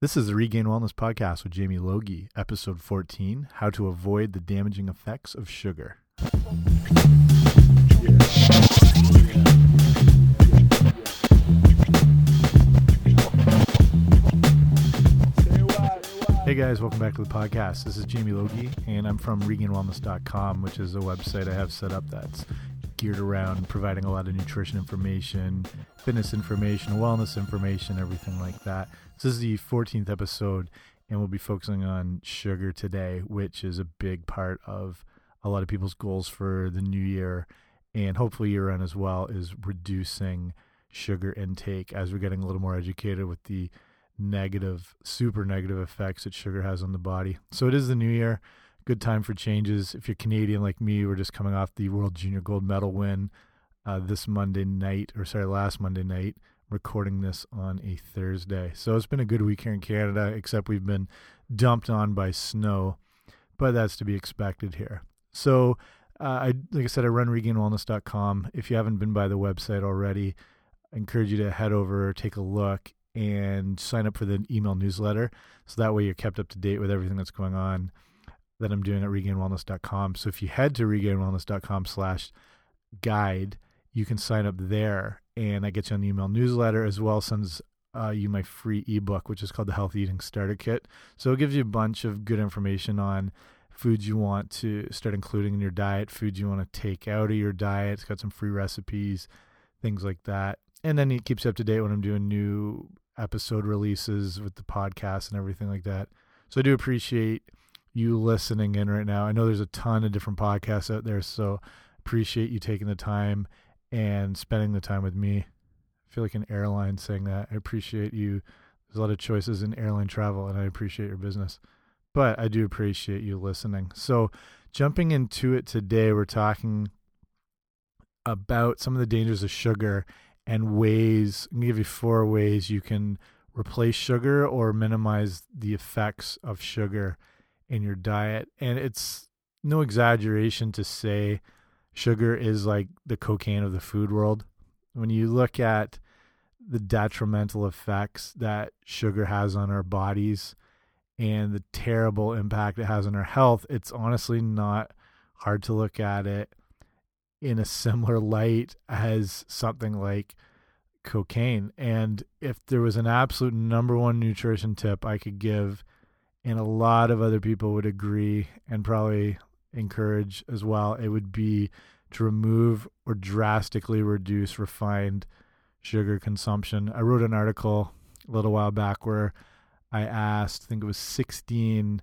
This is the Regained Wellness Podcast with Jamie Logie, episode 14 How to Avoid the Damaging Effects of Sugar. Hey guys, welcome back to the podcast. This is Jamie Logie, and I'm from regainedwellness.com, which is a website I have set up that's geared around providing a lot of nutrition information, fitness information, wellness information, everything like that. This is the 14th episode, and we'll be focusing on sugar today, which is a big part of a lot of people's goals for the new year and hopefully year end as well, is reducing sugar intake as we're getting a little more educated with the negative, super negative effects that sugar has on the body. So it is the new year. Good time for changes. If you're Canadian like me, we're just coming off the World Junior Gold Medal win uh, this Monday night, or sorry, last Monday night. Recording this on a Thursday. So it's been a good week here in Canada, except we've been dumped on by snow, but that's to be expected here. So, uh, I like I said, I run regainedwellness.com. If you haven't been by the website already, I encourage you to head over, take a look, and sign up for the email newsletter. So that way you're kept up to date with everything that's going on that I'm doing at regainedwellness.com. So if you head to regainedwellness.com slash guide, you can sign up there and I get you an email newsletter as well sends uh, you my free ebook, which is called the Healthy Eating Starter Kit. So it gives you a bunch of good information on foods you want to start including in your diet, foods you want to take out of your diet. It's got some free recipes, things like that. And then it keeps you up to date when I'm doing new episode releases with the podcast and everything like that. So I do appreciate you listening in right now. I know there's a ton of different podcasts out there, so appreciate you taking the time and spending the time with me. I feel like an airline saying that. I appreciate you. There's a lot of choices in airline travel, and I appreciate your business. But I do appreciate you listening. So, jumping into it today, we're talking about some of the dangers of sugar and ways. I'm going to give you four ways you can replace sugar or minimize the effects of sugar in your diet. And it's no exaggeration to say sugar is like the cocaine of the food world. When you look at the detrimental effects that sugar has on our bodies and the terrible impact it has on our health, it's honestly not hard to look at it in a similar light as something like cocaine. And if there was an absolute number one nutrition tip I could give, and a lot of other people would agree and probably encourage as well, it would be to remove or drastically reduce refined sugar consumption. I wrote an article a little while back where I asked, I think it was 16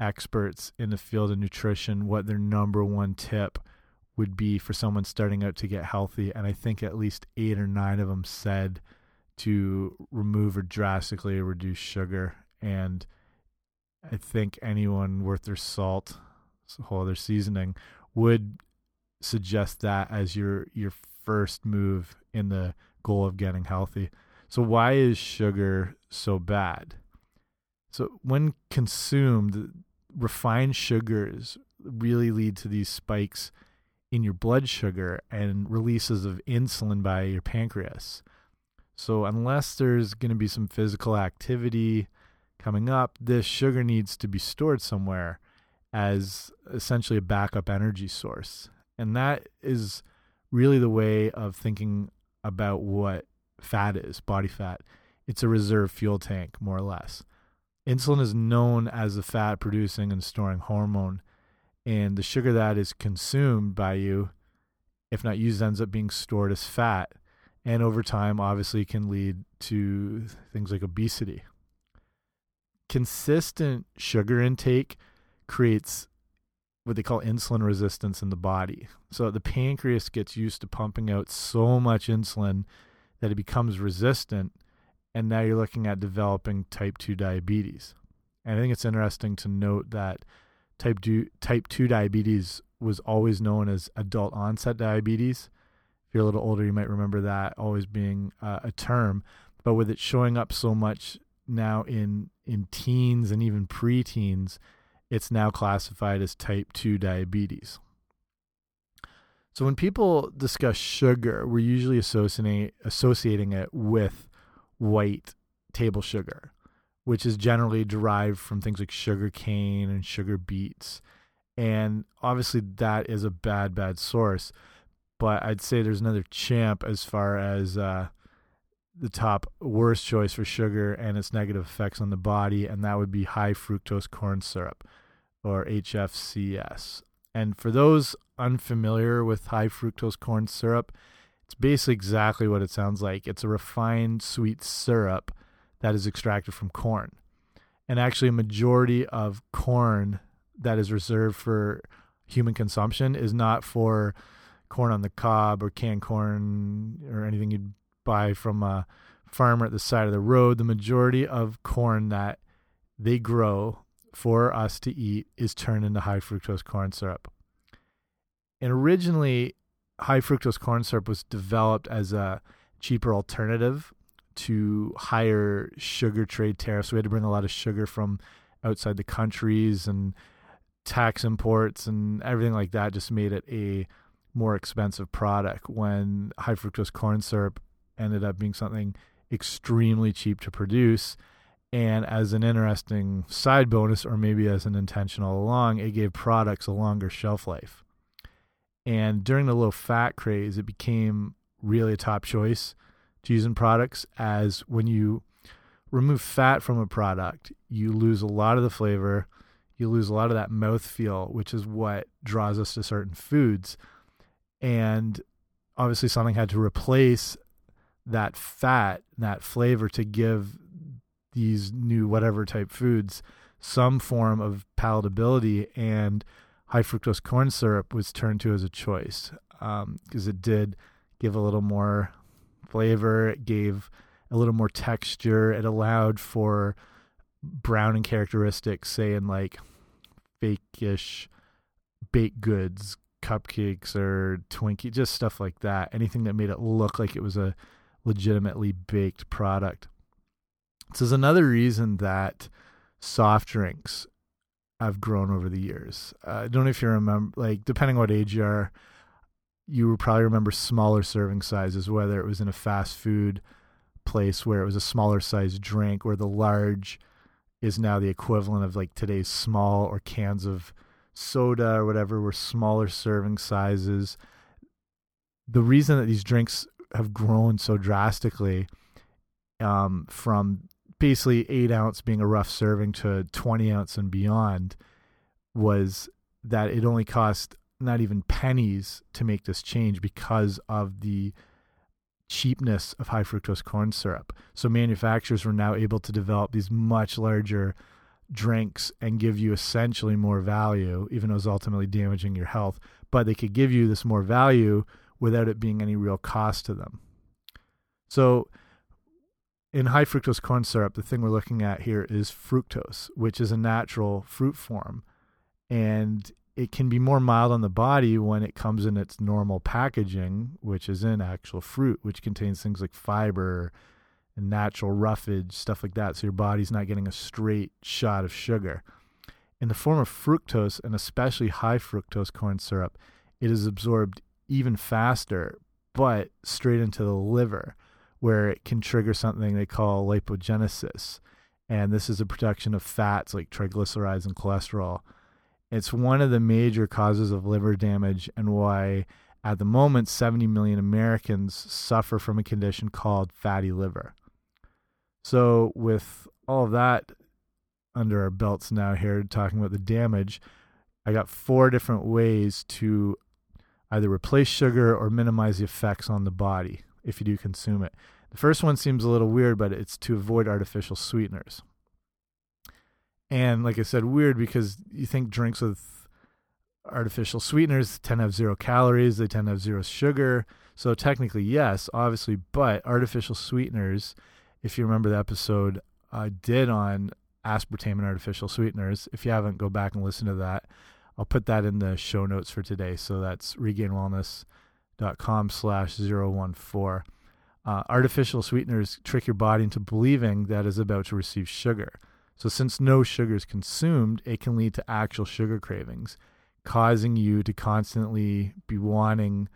experts in the field of nutrition, what their number one tip would be for someone starting out to get healthy. And I think at least eight or nine of them said to remove or drastically reduce sugar. And I think anyone worth their salt, whole other seasoning, would suggest that as your your first move in the goal of getting healthy. So why is sugar so bad? So when consumed, refined sugars really lead to these spikes in your blood sugar and releases of insulin by your pancreas. So unless there's going to be some physical activity coming up, this sugar needs to be stored somewhere as essentially a backup energy source. And that is really the way of thinking about what fat is, body fat. It's a reserve fuel tank, more or less. Insulin is known as the fat producing and storing hormone. And the sugar that is consumed by you, if not used, ends up being stored as fat. And over time, obviously, can lead to things like obesity. Consistent sugar intake creates what they call insulin resistance in the body. So the pancreas gets used to pumping out so much insulin that it becomes resistant. And now you're looking at developing type 2 diabetes. And I think it's interesting to note that type 2, type 2 diabetes was always known as adult onset diabetes. If you're a little older, you might remember that always being uh, a term. But with it showing up so much now in, in teens and even preteens, it's now classified as type 2 diabetes. So when people discuss sugar, we're usually associating associating it with white table sugar, which is generally derived from things like sugar cane and sugar beets. And obviously, that is a bad, bad source. But I'd say there's another champ as far as uh, the top worst choice for sugar and its negative effects on the body, and that would be high fructose corn syrup or HFCS. And for those unfamiliar with high fructose corn syrup, it's basically exactly what it sounds like. It's a refined sweet syrup that is extracted from corn. And actually, a majority of corn that is reserved for human consumption is not for corn on the cob or canned corn or anything you'd buy from a farmer at the side of the road. The majority of corn that they grow for us to eat is turned into high fructose corn syrup. And originally, high fructose corn syrup was developed as a cheaper alternative to higher sugar trade tariffs. We had to bring a lot of sugar from outside the countries and tax imports and everything like that just made it a more expensive product when high fructose corn syrup ended up being something extremely cheap to produce and as an interesting side bonus, or maybe as an intentional along, it gave products a longer shelf life. And during the low fat craze, it became really a top choice to use in products as when you remove fat from a product, you lose a lot of the flavor, you lose a lot of that mouth feel, which is what draws us to certain foods. And obviously, something had to replace that fat, that flavor to give these new whatever type foods some form of palatability and high fructose corn syrup was turned to as a choice because um, it did give a little more flavor it gave a little more texture it allowed for browning characteristics say in like fakeish baked goods cupcakes or twinkie just stuff like that anything that made it look like it was a legitimately baked product this is another reason that soft drinks have grown over the years. Uh, I don't know if you remember, like, depending what age you are, you probably remember smaller serving sizes, whether it was in a fast food place where it was a smaller size drink, where the large is now the equivalent of like today's small or cans of soda or whatever were smaller serving sizes. The reason that these drinks have grown so drastically um, from basically eight ounce being a rough serving to 20 ounce and beyond was that it only cost not even pennies to make this change because of the cheapness of high fructose corn syrup. So manufacturers were now able to develop these much larger drinks and give you essentially more value, even though it's ultimately damaging your health. But they could give you this more value without it being any real cost to them. So in high fructose corn syrup, the thing we're looking at here is fructose, which is a natural fruit form. And it can be more mild on the body when it comes in its normal packaging, which is in actual fruit, which contains things like fiber and natural roughage, stuff like that. So your body's not getting a straight shot of sugar. In the form of fructose, and especially high fructose corn syrup, it is absorbed even faster, but straight into the liver where it can trigger something they call lipogenesis. And this is a production of fats like triglycerides and cholesterol. It's one of the major causes of liver damage and why, at the moment, 70 million Americans suffer from a condition called fatty liver. So, with all of that under our belts now, here talking about the damage, I got four different ways to either replace sugar or minimize the effects on the body if you do consume it. The first one seems a little weird, but it's to avoid artificial sweeteners. And like I said, weird because you think drinks with artificial sweeteners tend to have zero calories, they tend to have zero sugar. So technically, yes, obviously, but artificial sweeteners, if you remember the episode I did on aspartame and artificial sweeteners, if you haven't, go back and listen to that. I'll put that in the show notes for today. So that's regainedwellness.com slash 014. Uh, artificial sweeteners trick your body into believing that it's about to receive sugar. So, since no sugar is consumed, it can lead to actual sugar cravings, causing you to constantly be wanting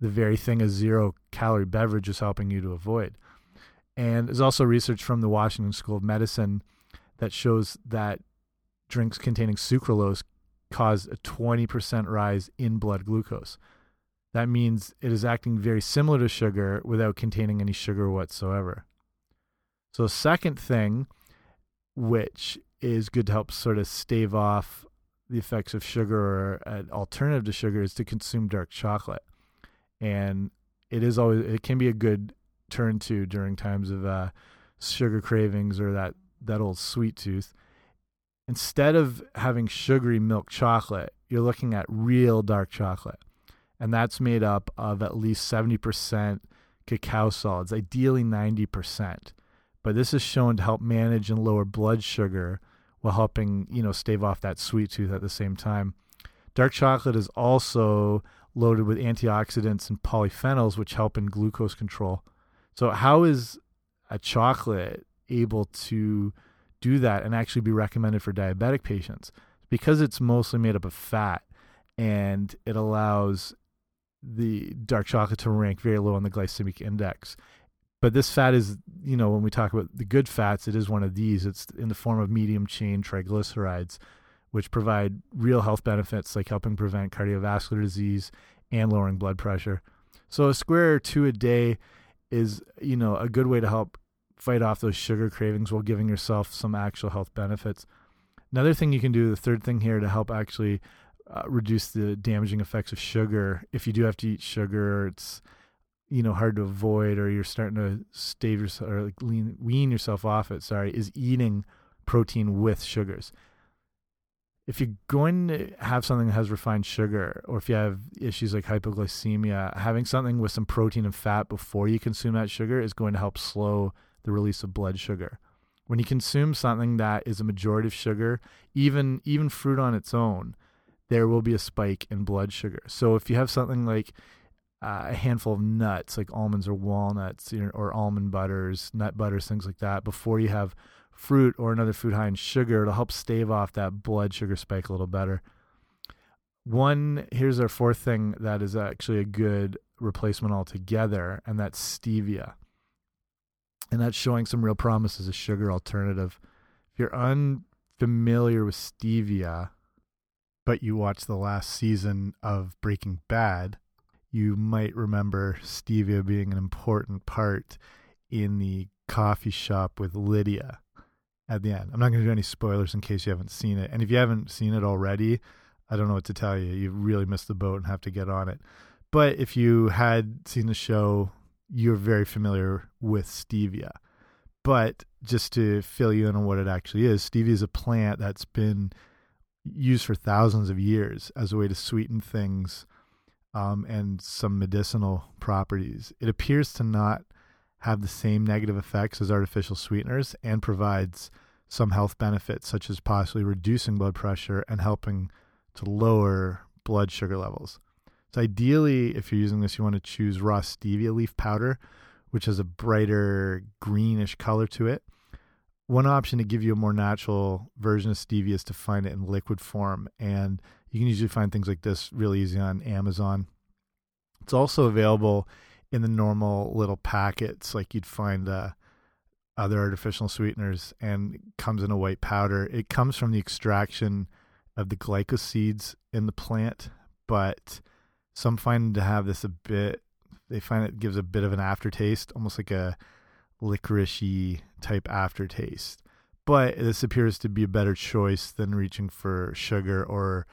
the very thing a zero calorie beverage is helping you to avoid. And there's also research from the Washington School of Medicine that shows that drinks containing sucralose cause a 20% rise in blood glucose. That means it is acting very similar to sugar without containing any sugar whatsoever. So, second thing, which is good to help sort of stave off the effects of sugar or an alternative to sugar, is to consume dark chocolate. And it is always, it can be a good turn to during times of uh, sugar cravings or that, that old sweet tooth. Instead of having sugary milk chocolate, you're looking at real dark chocolate and that's made up of at least 70% cacao solids, ideally 90%. But this is shown to help manage and lower blood sugar while helping, you know, stave off that sweet tooth at the same time. Dark chocolate is also loaded with antioxidants and polyphenols, which help in glucose control. So, how is a chocolate able to do that and actually be recommended for diabetic patients? Because it's mostly made up of fat and it allows the dark chocolate to rank very low on the glycemic index. But this fat is, you know, when we talk about the good fats, it is one of these. It's in the form of medium chain triglycerides, which provide real health benefits like helping prevent cardiovascular disease and lowering blood pressure. So a square or two a day is, you know, a good way to help fight off those sugar cravings while giving yourself some actual health benefits. Another thing you can do, the third thing here to help actually uh, reduce the damaging effects of sugar. If you do have to eat sugar, it's you know hard to avoid, or you're starting to stave yourself or like lean, wean yourself off it. Sorry, is eating protein with sugars. If you're going to have something that has refined sugar, or if you have issues like hypoglycemia, having something with some protein and fat before you consume that sugar is going to help slow the release of blood sugar. When you consume something that is a majority of sugar, even even fruit on its own, there will be a spike in blood sugar. So if you have something like uh, a handful of nuts, like almonds or walnuts, you know, or almond butters, nut butters, things like that, before you have fruit or another food high in sugar, it'll help stave off that blood sugar spike a little better. One, here's our fourth thing that is actually a good replacement altogether, and that's stevia. And that's showing some real promise as a sugar alternative. If you're unfamiliar with stevia, but you watched the last season of Breaking Bad, you might remember stevia being an important part in the coffee shop with Lydia at the end. I'm not going to do any spoilers in case you haven't seen it. And if you haven't seen it already, I don't know what to tell you. You've really missed the boat and have to get on it. But if you had seen the show, you're very familiar with stevia. But just to fill you in on what it actually is, stevia is a plant that's been used for thousands of years as a way to sweeten things um, and some medicinal properties. It appears to not have the same negative effects as artificial sweeteners and provides some health benefits, such as possibly reducing blood pressure and helping to lower blood sugar levels. So, ideally, if you're using this, you want to choose raw stevia leaf powder, which has a brighter greenish color to it one option to give you a more natural version of stevia is to find it in liquid form. And you can usually find things like this really easy on Amazon. It's also available in the normal little packets, like you'd find uh, other artificial sweeteners, and comes in a white powder. It comes from the extraction of the glycosides in the plant, but some find to have this a bit. They find it gives a bit of an aftertaste, almost like a licoricey type aftertaste. But this appears to be a better choice than reaching for sugar or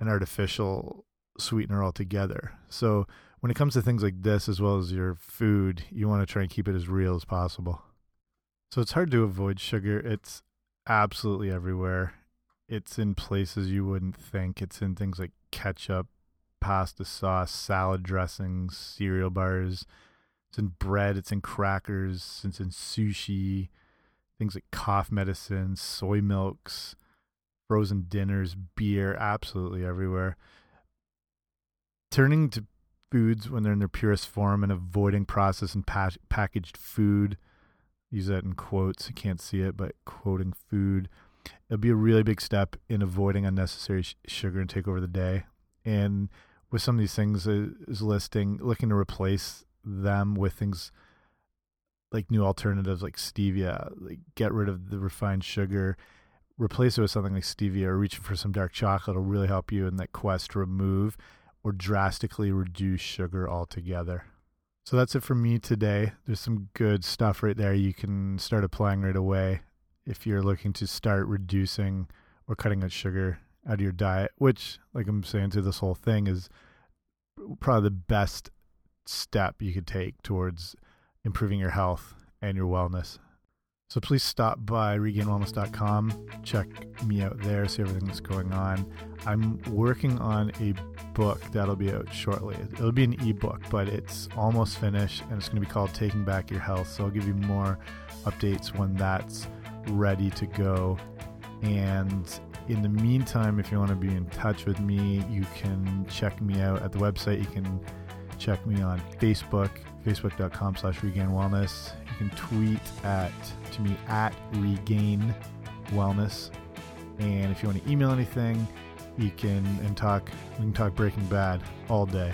an artificial sweetener altogether. So when it comes to things like this, as well as your food, you want to try and keep it as real as possible. So it's hard to avoid sugar. It's absolutely everywhere. It's in places you wouldn't think. It's in things like ketchup, pasta sauce, salad dressings, cereal bars, it's in bread, it's in crackers, it's in sushi, things like cough medicine, soy milks, frozen dinners, beer, absolutely everywhere. Turning to foods when they're in their purest form and avoiding processed and pa packaged food. Use that in quotes. You can't see it, but quoting food. It'll be a really big step in avoiding unnecessary sh sugar and take over the day. And with some of these things, is listing looking to replace them with things like new alternatives like stevia, like get rid of the refined sugar, replace it with something like stevia or reaching for some dark chocolate will really help you in that quest to remove or drastically reduce sugar altogether. So that's it for me today. There's some good stuff right there you can start applying right away if you're looking to start reducing or cutting out sugar out of your diet, which, like I'm saying to this whole thing, is probably the best step you could take towards improving your health and your wellness. So please stop by regainedwellness.com. Check me out there, see everything that's going on. I'm working on a book that'll be out shortly. It'll be an ebook, but it's almost finished and it's going to be called Taking Back Your Health. So I'll give you more updates when that's ready to go. And in the meantime, if you want to be in touch with me, you can check me out at the website. You can check me on Facebook, facebook.com slash regain wellness. You can tweet at to me at regain wellness. And if you want to email anything, you can and talk we can talk breaking bad all day.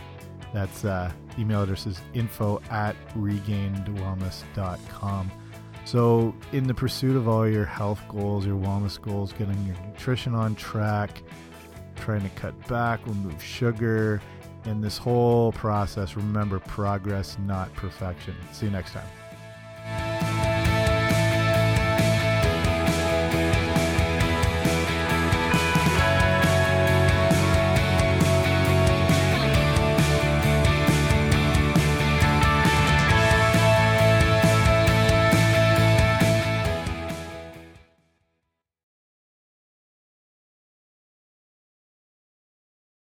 That's uh, email address is info at regainedwellness.com. So, in the pursuit of all your health goals, your wellness goals, getting your nutrition on track, trying to cut back, remove sugar, in this whole process, remember progress, not perfection. See you next time.